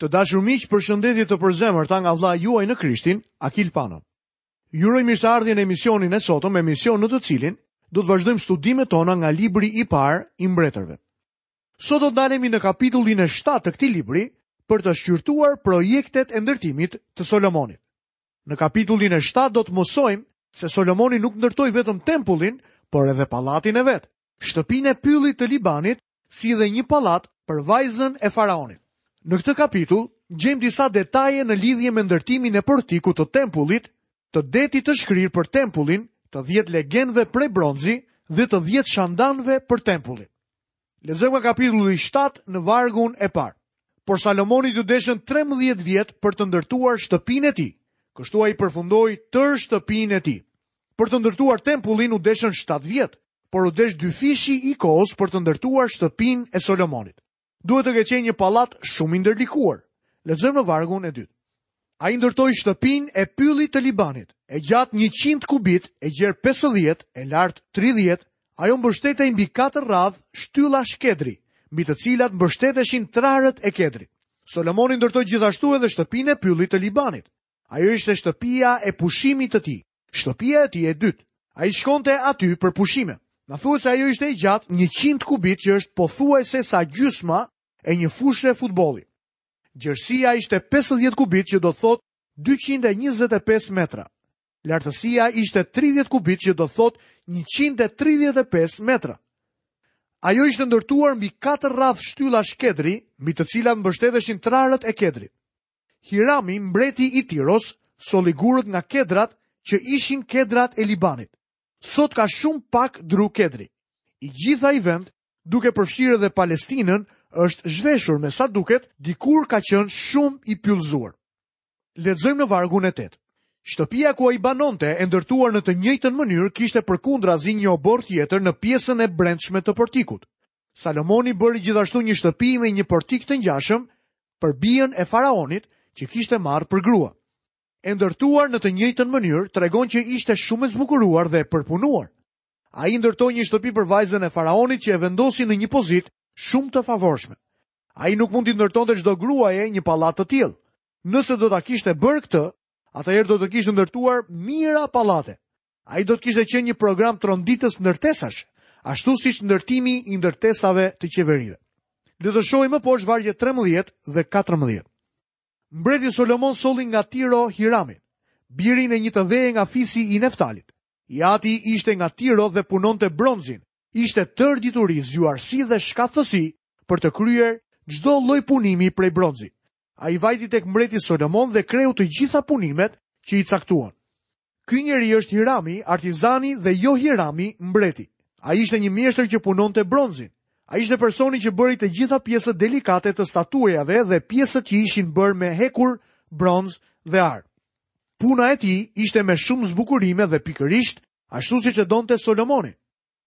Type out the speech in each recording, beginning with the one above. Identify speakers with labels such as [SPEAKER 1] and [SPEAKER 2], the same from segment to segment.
[SPEAKER 1] Të dashur miq, përshëndetje të përzemërta nga vëllai juaj në Krishtin, Akil Pano. Ju uroj mirëseardhjen në emisionin e sotëm, emision në të cilin do të vazhdojmë studimet tona nga libri i parë i mbretërve. Sot do të ndalemi në kapitullin e 7 të këtij libri për të shqyrtuar projektet e ndërtimit të Solomonit. Në kapitullin e 7 do të mësojmë se Solomoni nuk ndërtoi vetëm tempullin, por edhe pallatin e vet, shtëpinë e pyllit të Libanit si dhe një pallat për vajzën e faraonit. Në këtë kapitull gjejmë disa detaje në lidhje me ndërtimin e portikut të tempullit, të detit të shkrirë për tempullin, të 10 legenëve prej bronzi dhe të 10 shandanëve për tempullin. Lexojmë nga kapitulli 7 në vargun e parë. Por Salomonit iu deshën 13 vjet për të ndërtuar shtëpinë e tij. Kështu ai përfundoi tërë shtëpinë e tij. Për të ndërtuar tempullin u deshën 7 vjet, por u desh dyfishi i kohës për të ndërtuar shtëpinë e Solomonit. Duhet të ketë qenë një pallat shumë i ndërlikuar. Lexojmë në vargun e dytë. Ai ndërtoi shtëpinë e pyllit të Libanit, e gjatë 100 kubit, e gjerë 50, e lartë 30, ajo mbështetej mbi katër radhë shtyllash kedri, mbi të cilat mbështeteshin trarët e kedrit. Solomoni ndërtoi gjithashtu edhe shtëpinë e pyllit të Libanit. Ajo ishte shtëpia e pushimit të tij, shtëpia e tij e dytë. Ai shkonte aty për pushime. Na thuhet se ajo ishte e gjatë 100 kubit që është pothuajse sa gjysma e një fushe futbolli. Gjerësia ishte 50 kubit që do të thotë 225 metra. Lartësia ishte 30 kubit që do të thotë 135 metra. Ajo ishte ndërtuar mbi 4 radhë shtyllash kedri, mbi të cilat mbështeteshin trarët e kedrit. Hirami, mbreti i Tiros, solli gurët nga kedrat që ishin kedrat e Libanit. Sot ka shumë pak dru kedri. I gjithë ai vend, duke përfshirë edhe Palestinën, është zhveshur me sa duket, dikur ka qenë shumë i pyllëzuar. Lexojmë në vargun e tetë. Shtëpia ku ai banonte e ndërtuar në të njëjtën mënyrë kishte përkundrazi një oborr tjetër në pjesën e brendshme të portikut. Salomoni bëri gjithashtu një shtëpi me një portik të ngjashëm për bijën e faraonit që kishte marrë për grua. E ndërtuar në të njëjtën mënyrë tregon që ishte shumë e zbukuruar dhe e përpunuar. Ai ndërtoi një shtëpi për vajzën e faraonit që e vendosi në një pozitë shumë të favorshme. Ai nuk mund t'i ndërtonte çdo gruaje një pallat të tillë. Nëse do ta kishte bërë këtë, atëherë do të kishte ndërtuar mijëra pallate. Ai do të kishte qenë një program tronditës ndërtesash, ashtu siç ndërtimi i ndërtesave të qeverive. Le të shohim më poshtë vargjet 13 dhe 14. Mbreti Solomon solli nga Tiro Hiramin, birin e një të veje nga fisi i Neftalit. I ati ishte nga Tiro dhe punonte bronzin, ishte tërë dituri zgjuarsi dhe shkathtësi për të kryer çdo lloj punimi prej bronzi. Ai vajti tek mbreti Solomon dhe kreu të gjitha punimet që i caktuan. Ky njeri është Hirami, artizani dhe jo Hirami, mbreti. Ai ishte një mjeshtër që punonte bronzin. Ai ishte personi që bëri të gjitha pjesët delikate të statujave dhe pjesët që ishin bërë me hekur, bronz dhe ar. Puna e tij ishte me shumë zbukurime dhe pikërisht ashtu siç e donte Solomoni.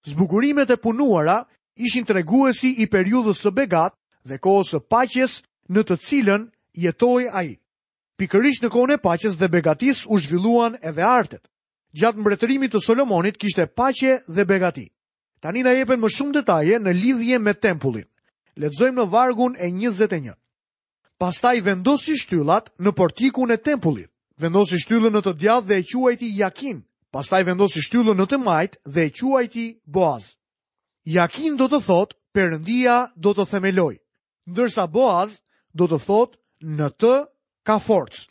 [SPEAKER 1] Zbukurimet e punuara ishin treguesi i periudhës së begatë dhe kohës së paqes në të cilën jetoi ai. Pikërisht në kohën e paqes dhe begatisë u zhvilluan edhe artet. Gjatë mbretërimit të Solomonit kishte paqe dhe begati. Tani na jepen më shumë detaje në lidhje me tempullin. Lexojmë në vargun e 21. Pastaj vendosi shtyllat në portikun e tempullit. Vendosi shtyllën në të djathtë dhe e quajti Jakin. Pastaj vendosi shtyllën në të majtë dhe e quajti Boaz. Jakin do të thotë Perëndia do të themelojë, ndërsa Boaz do të thotë në të ka forcë.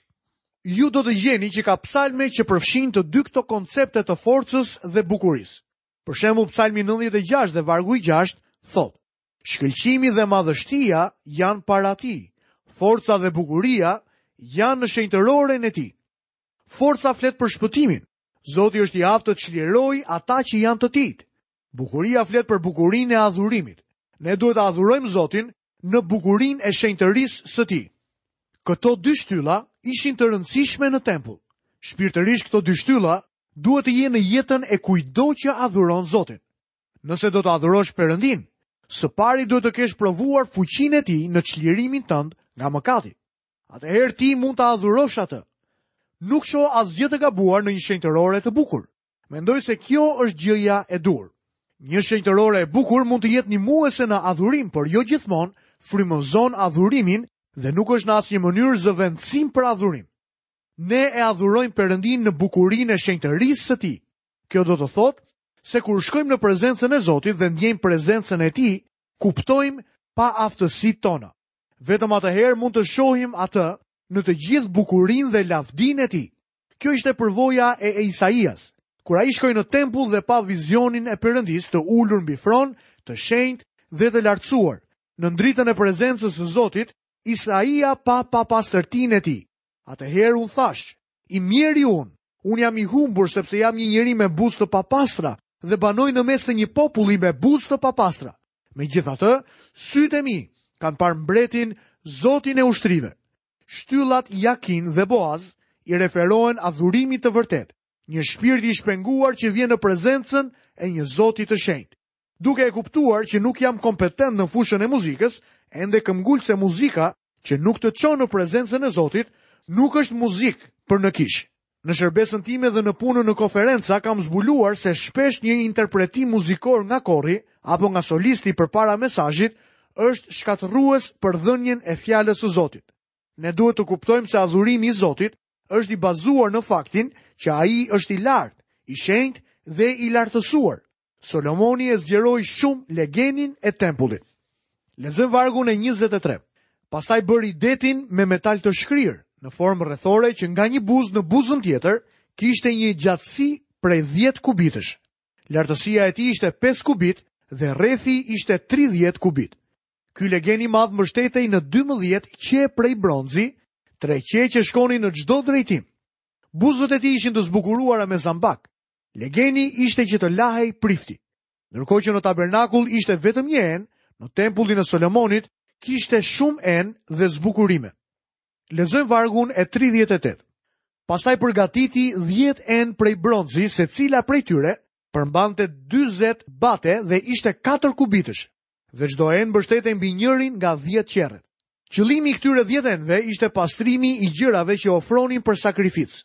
[SPEAKER 1] Ju do të gjeni që ka psalme që përfshijnë të dy këto koncepte të forcës dhe bukurisë. Për shembull, Psalmi 96 dhe vargu i 6 thotë: Shkëlqimi dhe madhështia janë para tij, forca dhe bukuria janë në shenjtëroren e tij. Forca flet për shpëtimin, Zoti është i aftë të çlirojë ata që janë të tijtë. Bukuria flet për bukurinë e adhurimit. Ne duhet të adhurojmë Zotin në bukurinë e shenjtërisë së tij. Këto dy shtylla ishin të rëndësishme në tempull. Shpirtërisht këto dy shtylla duhet të jenë në jetën e kujtdo që adhuron Zotin. Nëse do të adhurosh Perëndinë, së pari duhet të kesh provuar fuqinë e tij në çlirimin tënd nga mëkati. Atëherë ti mund ta adhurosh atë. Nuk shoh asgjë të gabuar në një shenjtërore të bukur. Mendoj se kjo është gjëja e duhur. Një shenjtërore e bukur mund të jetë ndihmuese në adhurim, por jo gjithmonë frymëzon adhurimin dhe nuk është në asnjë mënyrë zëvendësim për adhurim. Ne e adhurojmë Perëndinë në bukurinë e shenjtërisë së tij. Kjo do të thotë se kur shkojmë në prezencën e Zotit dhe ndjejmë prezencën e Tij, kuptojmë paaftësitë tona. Vetëm atëherë mund të shohim atë në të gjithë bukurinë dhe lavdinë e tij. Kjo ishte përvoja e Isaias, kur ai shkoi në tempull dhe pa vizionin e Perëndisë të ulur mbi fron, të shenjtë dhe të lartësuar. Në dritën e prezencës së Zotit, Isaia pa papastërtinë e tij. Atëherë unë thashë, i mjeri unë, unë jam i humbur sepse jam një njeri me buzë të papastra dhe banoj në mes të një populli me buzë të papastra. Megjithatë, sytë e mi kanë parë mbretin Zotin e ushtrive. Shtyllat Jakin dhe Boaz i referohen adhurimit të vërtetë, një shpirt i shpenguar që vjen në prezencën e një Zoti të shenjtë. Duke e kuptuar që nuk jam kompetent në fushën e muzikës, ende këmbgul se muzika që nuk të çon në prezencën e Zotit, nuk është muzikë për në kishë. Në shërbesën time dhe në punën në konferenca kam zbuluar se shpesh një interpretim muzikor nga kori apo nga solisti përpara mesazhit është shkatërrues për dhënien e fjalës së Zotit. Ne duhet të kuptojmë se adhurimi i Zotit është i bazuar në faktin që ai është i lartë, i shenjtë dhe i lartësuar. Solomoni e zgjeroi shumë legenin e tempullit. Lexojmë vargun e 23. Pastaj bëri detin me metal të shkrirë, në formë rrethore që nga një buzë në buzën tjetër kishte një gjatësi prej 10 kubitësh. Lartësia e tij ishte 5 kubit dhe rrethi ishte 30 kubit. Ky legen i madh mbështetej në 12 qe prej bronzi, tre qe që shkonin në çdo drejtim. Buzët e tij ishin të zbukuruara me zambak. Legeni ishte që të lahej prifti. Ndërkohë që në tabernakull ishte vetëm një enë, në tempullin e Solomonit kishte shumë enë dhe zbukurime. Lexojmë vargun e 38. Pastaj përgatiti 10 enë prej bronzi, secila prej tyre përmbante 40 bate dhe ishte 4 kubitësh. Dhe çdo enë mbështetej mbi njërin nga 10 qerret. Qëllimi i këtyre 10 enëve ishte pastrimi i gjërave që ofronin për sakrificë.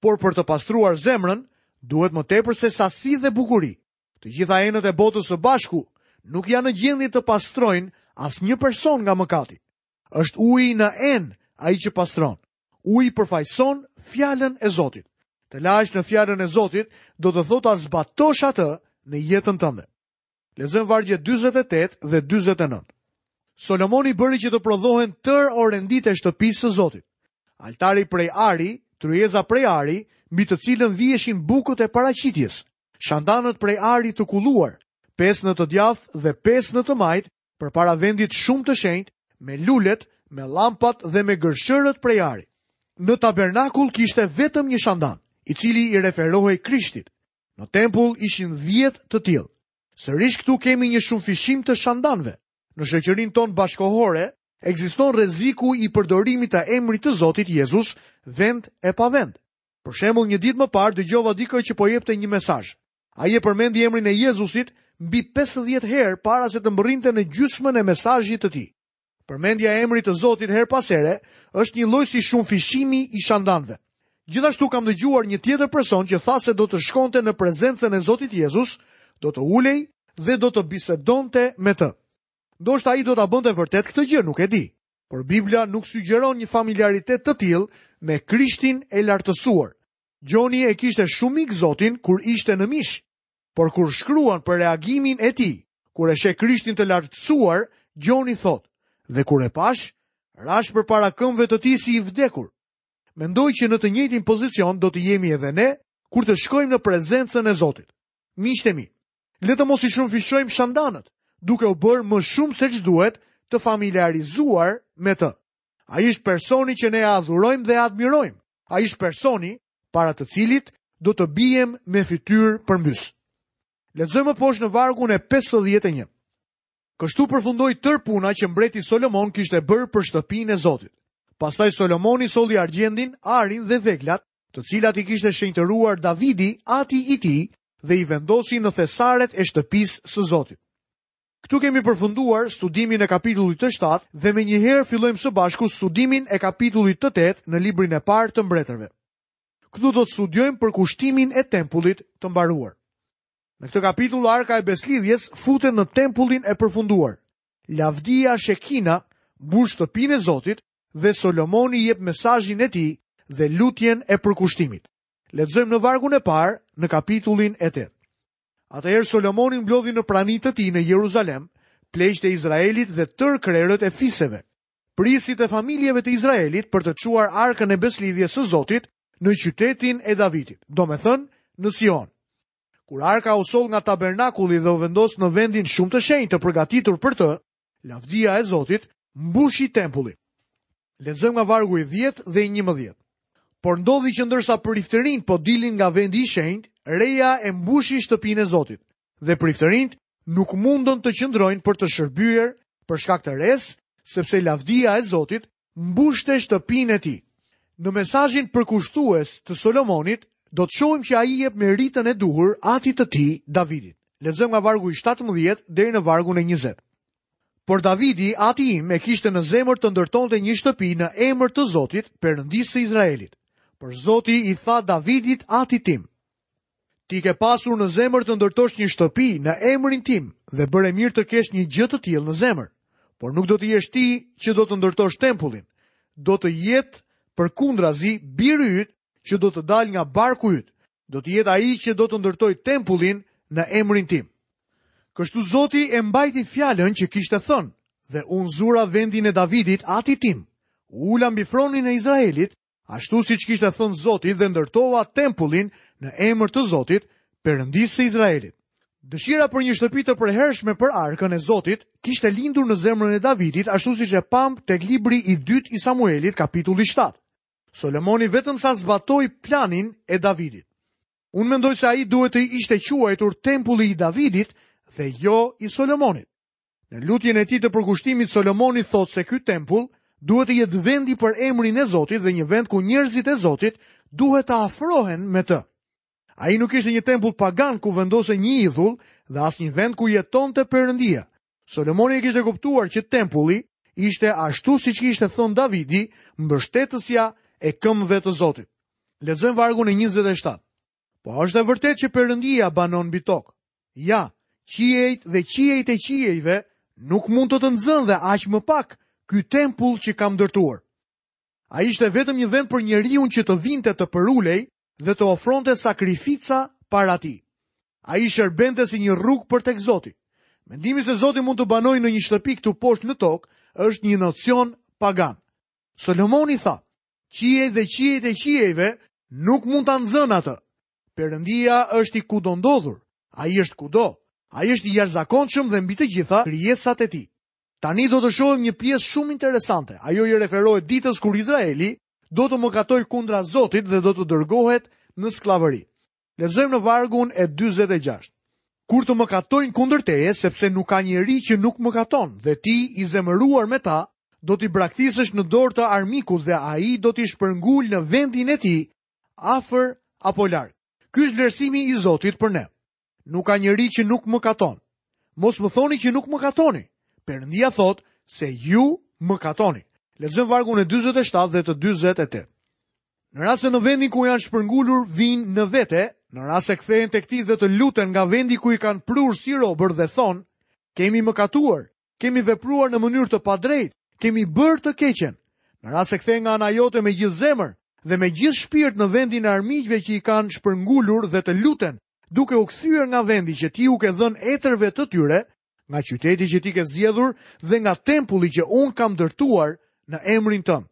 [SPEAKER 1] Por për të pastruar zemrën, duhet më tepër se sasi dhe bukuri. Të gjitha enët e botës së bashku nuk janë në gjendje të pastrojnë asnjë person nga mëkati. Është uji në enë ai që pastron. Uji përfaqëson fjalën e Zotit. Të lahesh në fjallën e Zotit do të thotë ta zbatosh atë në jetën tënde. Lexojmë vargjet 48 dhe 49. Solomoni bëri që të prodhohen tërë orenditë e shtëpisë së Zotit. Altari prej ari, tryeza prej ari, mbi të cilën viheshin bukët e paraqitjes, shandanët prej ari të kulluar, pesë në të djathtë dhe pesë në të majtë, përpara vendit shumë të shenjtë, me lulet, me llampat dhe me gërshërët prej ari. Në tabernakull kishte vetëm një shandan, i cili i referohej Krishtit. Në tempull ishin 10 të tillë. Sërish këtu kemi një shumëfishim të shandanëve. Në shoqërinë tonë bashkohore ekziston rreziku i përdorimit të emrit të Zotit Jezus vend e pa vend. Për shembull, një ditë më parë dëgjova dikë që po jepte një mesazh. Ai e përmendi emrin e Jezusit mbi 50 herë para se të mbërrinte në gjysmën e mesazhit të tij. Përmendja e emrit të Zotit herë pas here është një lloj si shumëfishimi i shandanëve. Gjithashtu kam dëgjuar një tjetër person që tha se do të shkonte në prezencën e Zotit Jezus, do të ulej dhe do të bisedonte me të. Ndoshta ai do ta bënte vërtet këtë gjë, nuk e di. Por Bibla nuk sugjeron një familiaritet të tillë me Krishtin e lartësuar. Gjoni e kishte shumë mik Zotin kur ishte në mish. Por kur shkruan për reagimin e tij, kur e sheh Krishtin të lartësuar, Gjoni thotë, dhe kur e pashë, rashë përpara këmbëve të tij si i vdekur. Mendoj që në të njëjtin pozicion do të jemi edhe ne, kur të shkojmë në prezencën e Zotit. Miqtë e mi, le të mos i shumëfishojmë shandanët, duke u bërë më shumë seç duhet të familiarizuar me të. Ai është personi që ne adhurojmë dhe admirojmë. Ai është personi para të cilit do të biem me fytyrë përmbys. Lexojmë poshtë në vargun e 51. Kështu përfundoi tërë puna që mbreti Solomon kishte bërë për shtëpinë e Zotit. Pastaj Solomoni solli argjendin, arin dhe veglat, të cilat i kishte shenjtëruar Davidi, ati i tij, dhe i vendosi në thesaret e shtëpisë së Zotit. Këtu kemi përfunduar studimin e kapitullit të 7 dhe menjëherë fillojmë së bashku studimin e kapitullit të 8 në librin e parë të mbretërve. Këtu do të studiojmë përkushtimin e tempullit të mbaruar. Në këtë kapitull arka e besëlidhjes futet në tempullin e përfunduar. Lavdia Shekina mbush shtëpinë e Zotit dhe Solomoni jep mesazhin e tij dhe lutjen e përkushtimit. Lexojmë në vargun e parë në kapitullin e 8. Atëherë Solomoni mblodhi në prani të tij në Jeruzalem pleqtë e Izraelit dhe tërë krerët e fiseve, prijësit e familjeve të Izraelit për të çuar arkën e besëlidhjes së Zotit në qytetin e Davidit, domethënë në Sion. Kur arka u soll nga tabernakulli dhe u vendos në vendin shumë të shenjtë të përgatitur për të, Lavdia e Zotit mbushi tempullin. Lexojmë nga vargu i 10 dhe i 11. Por ndodhi që ndërsa priftërinjtë po dilin nga vendi i shenjtë, reja e mbushi shtëpinë e Zotit, dhe priftërinjtë nuk mundën të qëndrojnë për të shërbyer për shkak të resë, sepse lavdia e Zotit mbushte shtëpinë e tij. Në mesazhin përkushtues të Solomonit, do të shohim që ai i jep meritën e duhur atit të tij, Davidit. Lexojmë nga vargu i shtatëmbëdhjetë deri në vargun e njëzet. Por Davidi, ati im, e kishte në zemër të ndërtonte një shtëpi në emër të Zotit, Perëndisë së Izraelit. Por Zoti i tha Davidit, atit tim, Ti ke pasur në zemër të ndërtosh një shtëpi në emrin tim dhe bëre mirë të kesh një gjë të tillë në zemër. Por nuk do të jesh ti që do të ndërtosh tempullin. Do të jetë përkundrazi biri yt që do të dalë nga barku yt. Do të jetë ai që do të ndërtojë tempullin në emrin tim. Kështu Zoti e mbajti fjalën që kishte thënë, dhe unë zura vendin e Davidit ati tim. Ula mbi fronin e Izraelit ashtu siç kishte thënë Zoti dhe ndërtova tempullin në emër të Zotit, Perëndisë së Izraelit. Dëshira për një shtëpi të përhershme për arkën e Zotit kishte lindur në zemrën e Davidit, ashtu siç e pamë tek libri i dytë i Samuelit, kapitulli 7. Solomoni vetëm sa zbatoi planin e Davidit. Unë mendoj se ai duhet të ishte quajtur tempulli i Davidit dhe jo i Solomonit. Në lutjen e tij të përkushtimit Solomoni thotë se ky tempull duhet të jetë vendi për emrin e Zotit dhe një vend ku njerëzit e Zotit duhet të afrohen me të. Ai nuk ishte një tempull pagan ku vendosej një idhull dhe as një vend ku jetonte Perëndia. Solomoni e kishte kuptuar që tempulli ishte ashtu siç kishte thënë Davidi, mbështetësja e këmbëve të Zotit. Lexojmë vargun e 27. Po është e vërtetë që Perëndia banon mbi tokë. Ja, qiejt dhe qiejt e qiejve nuk mund të të nxënë dhe aq më pak ky tempull që kam ndërtuar. Ai ishte vetëm një vend për njeriun që të vinte të përulej dhe të ofronte sakrifica para tij. Ai shërbente si një rrugë për tek Zoti. Mendimi se Zoti mund të banojë në një shtëpi këtu poshtë në tokë është një nocion pagan. Solomoni tha, Qiejt dhe qiejt e qiejve nuk mund ta nxënë atë. Perëndia është i kudondodhur. Ai është kudo. Ai është i jashtëzakonshëm dhe mbi të gjitha krijesat e tij. Tani do të shohim një pjesë shumë interesante. Ajo i referohet ditës kur Izraeli do të mëkatojë kundra Zotit dhe do të dërgohet në skllavëri. Lexojmë në vargun e 46. Kur të mëkatojnë kundër teje, sepse nuk ka njeri që nuk mëkaton, dhe ti i zemëruar me ta, do t'i braktisësh në dorë të armikut dhe ai do t'i shpërngulë në vendin e tij, afër apo larg. Ky është vlerësimi i Zotit për ne. Nuk ka njeri që nuk mëkaton. Mos më thoni që nuk mëkatoni. Perëndia thotë se ju mëkatoni. Lexojmë vargun e 47 dhe të 48. Në rast se në vendin ku janë shpërngulur vijnë në vete, në rast se kthehen tek ti dhe të luten nga vendi ku i kanë prurë si robër dhe thonë, kemi mëkatuar, kemi vepruar në mënyrë të padrejtë, kemi bërë të keqen. Në rast se kthehen nga ana jote me gjithë zemër dhe me gjithë shpirt në vendin e armiqve që i kanë shpërngulur dhe të luten, duke u kthyer nga vendi që ti u ke dhënë etërve të tyre, nga qyteti që ti ke zgjedhur dhe nga tempulli që unë kam ndërtuar në emrin tënd.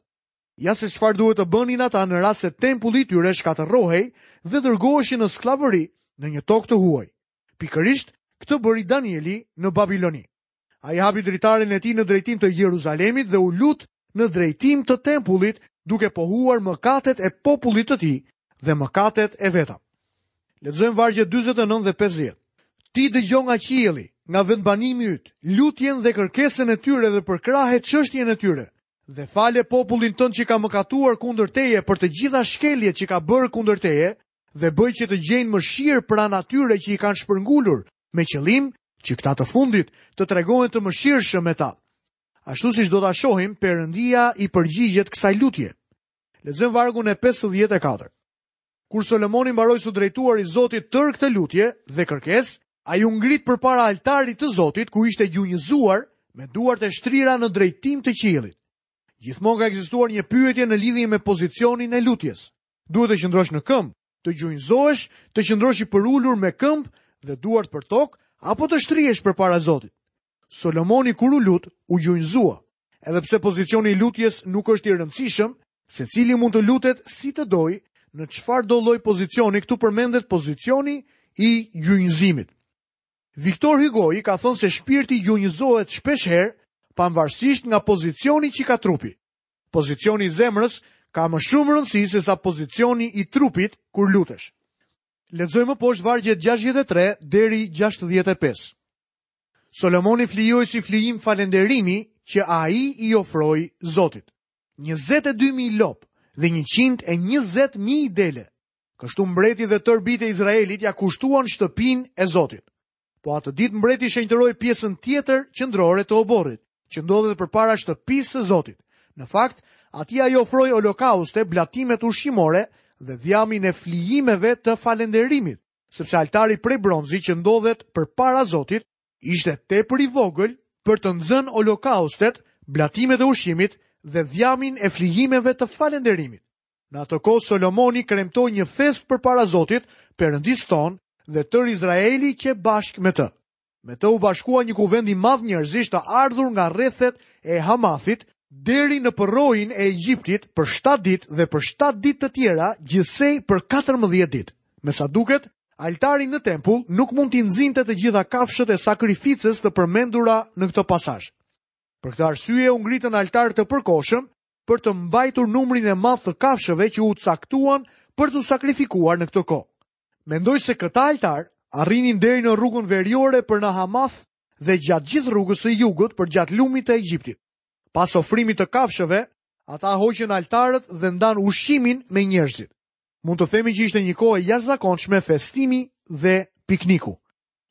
[SPEAKER 1] Ja se çfarë duhet të bënin ata në rast se tempulli i tyre shkatërrohej dhe dërgoheshin në skllavëri në një tokë të huaj. Pikërisht këtë bëri Danieli në Babiloni. Ai hapi dritaren e tij në drejtim të Jeruzalemit dhe u lut në drejtim të tempullit, duke pohuar mëkatet e popullit të tij dhe mëkatet e veta. Lexojmë vargjet 49 dhe 50. Ti dëgjo nga qielli, nga vendbanimi yt, lutjen dhe kërkesën e tyre dhe përkrahe çështjen e tyre, Dhe fale popullin tënd që ka mëkatuar kundër teje për të gjitha shkeljet që ka bërë kundër teje, dhe bëj që të gjejnë mëshirë pranë atyre që i kanë shpërngulur, me qëllim që këta të fundit të tregohen të mëshirshëm me ta. Ashtu siç do ta shohim, Perëndia i përgjigjet kësaj lutje. Lexojmë vargun e 54. Kur Solomoni mbaroi së drejtuari Zotit tërë këtë lutje dhe kërkesë, ai u ngrit përpara altarit të Zotit ku ishte gjunjëzuar me duart e shtrira në drejtim të qiellit. Gjithmonë ka ekzistuar një pyetje në lidhje me pozicionin e lutjes. Duhet të qëndrosh në këmbë, të gjunjëzohesh, të qëndrosh i përulur me këmbë dhe duart për tokë apo të shtrihesh përpara Zotit. Solomoni kur u lut, u gjunjëzua. Edhe pse pozicioni i lutjes nuk është i rëndësishëm, secili mund të lutet si të dojë, në çfarëdo lloj pozicioni, këtu përmendet pozicioni i gjunjëzimit. Viktor Hygoi ka thënë se shpirti gjunjëzohet shpeshherë pavarësisht nga pozicioni që ka trupi. Pozicioni i zemrës ka më shumë rëndësi se sa pozicioni i trupit kur lutesh. Lexojmë më poshtë vargjet 63 deri 65. Solomoni flijoi si flijim falënderimi që ai i ofroi Zotit. Njëzet e dy mijë lopë dhe njëqind e njëzet mijë dele. Kështu mbreti dhe tërë bijtë e Izraelit ia kushtuan shtëpinë e Zotit. Po atë ditë mbreti shenjtëroi pjesën tjetër qendrore të oborrit, që ndodhet përpara shtëpisë së Zotit. Në fakt, aty ai ofroi olokauste, blatimet ushqimore dhe dhjamin e flijimeve të falënderimit. sepse altari prej bronzi që ndodhet përpara Zotit ishte tepër i vogël për të nxënë olokaustet, blatimet e ushqimit dhe dhjamin e flijimeve të falënderimit. Në atë kohë Solomoni kremtoi një festë përpara Zotit, Perëndisë tonë dhe tërë Izraeli qe bashkë me të. Me të u bashkua një kuvend i madh njerëzish të ardhur nga rrethet e Hamathit deri në përroin e Egjiptit për 7 ditë dhe për 7 ditë të tjera gjithsej për 14 ditë. Me sa duket, altari në tempull nuk mund t'i nxinte të gjitha kafshët e sakrificës të përmendura në këtë pasazh. Për këtë arsye u ngritën altarë të përkohshëm për të mbajtur numrin e madh të kafshëve që u caktuan për t'u sakrifikuar në këtë kohë. Mendoj se këta altarë arrinin deri në rrugën veriore për në Hamath dhe gjatë gjithë rrugës së jugut përgjatë lumit të Egjiptit. Pas ofrimit të kafshëve, ata hoqën altarët dhe ndanë ushqimin me njerëzit. Mund të themi që ishte një kohë e jashtëzakonshme festimi dhe pikniku.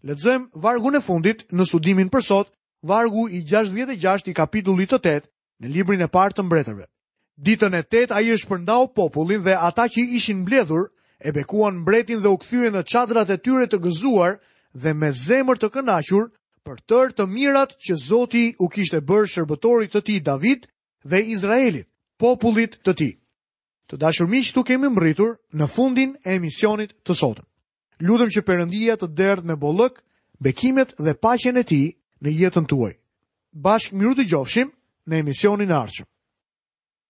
[SPEAKER 1] Lexojmë vargun e fundit në studimin për sot, vargu i 66 i kapitullit të 8, në librin e parë të mbretërve. Ditën e tetë ai e shpërndau popullin dhe ata që ishin mbledhur e bekuan mbretin dhe u kthyen në çadrat e tyre të gëzuar dhe me zemër të kënaqur për tërë të mirat që Zoti u kishte bërë shërbëtorit të tij David dhe Izraelit, popullit të tij. Të dashur miq, këtu kemi mbërritur në fundin e emisionit të sotëm. Lutem që Perëndia të derdhë me bollëk bekimet dhe paqen e tij në jetën tuaj. Bashkë mirudëgjofshim në emisionin e ardhshëm.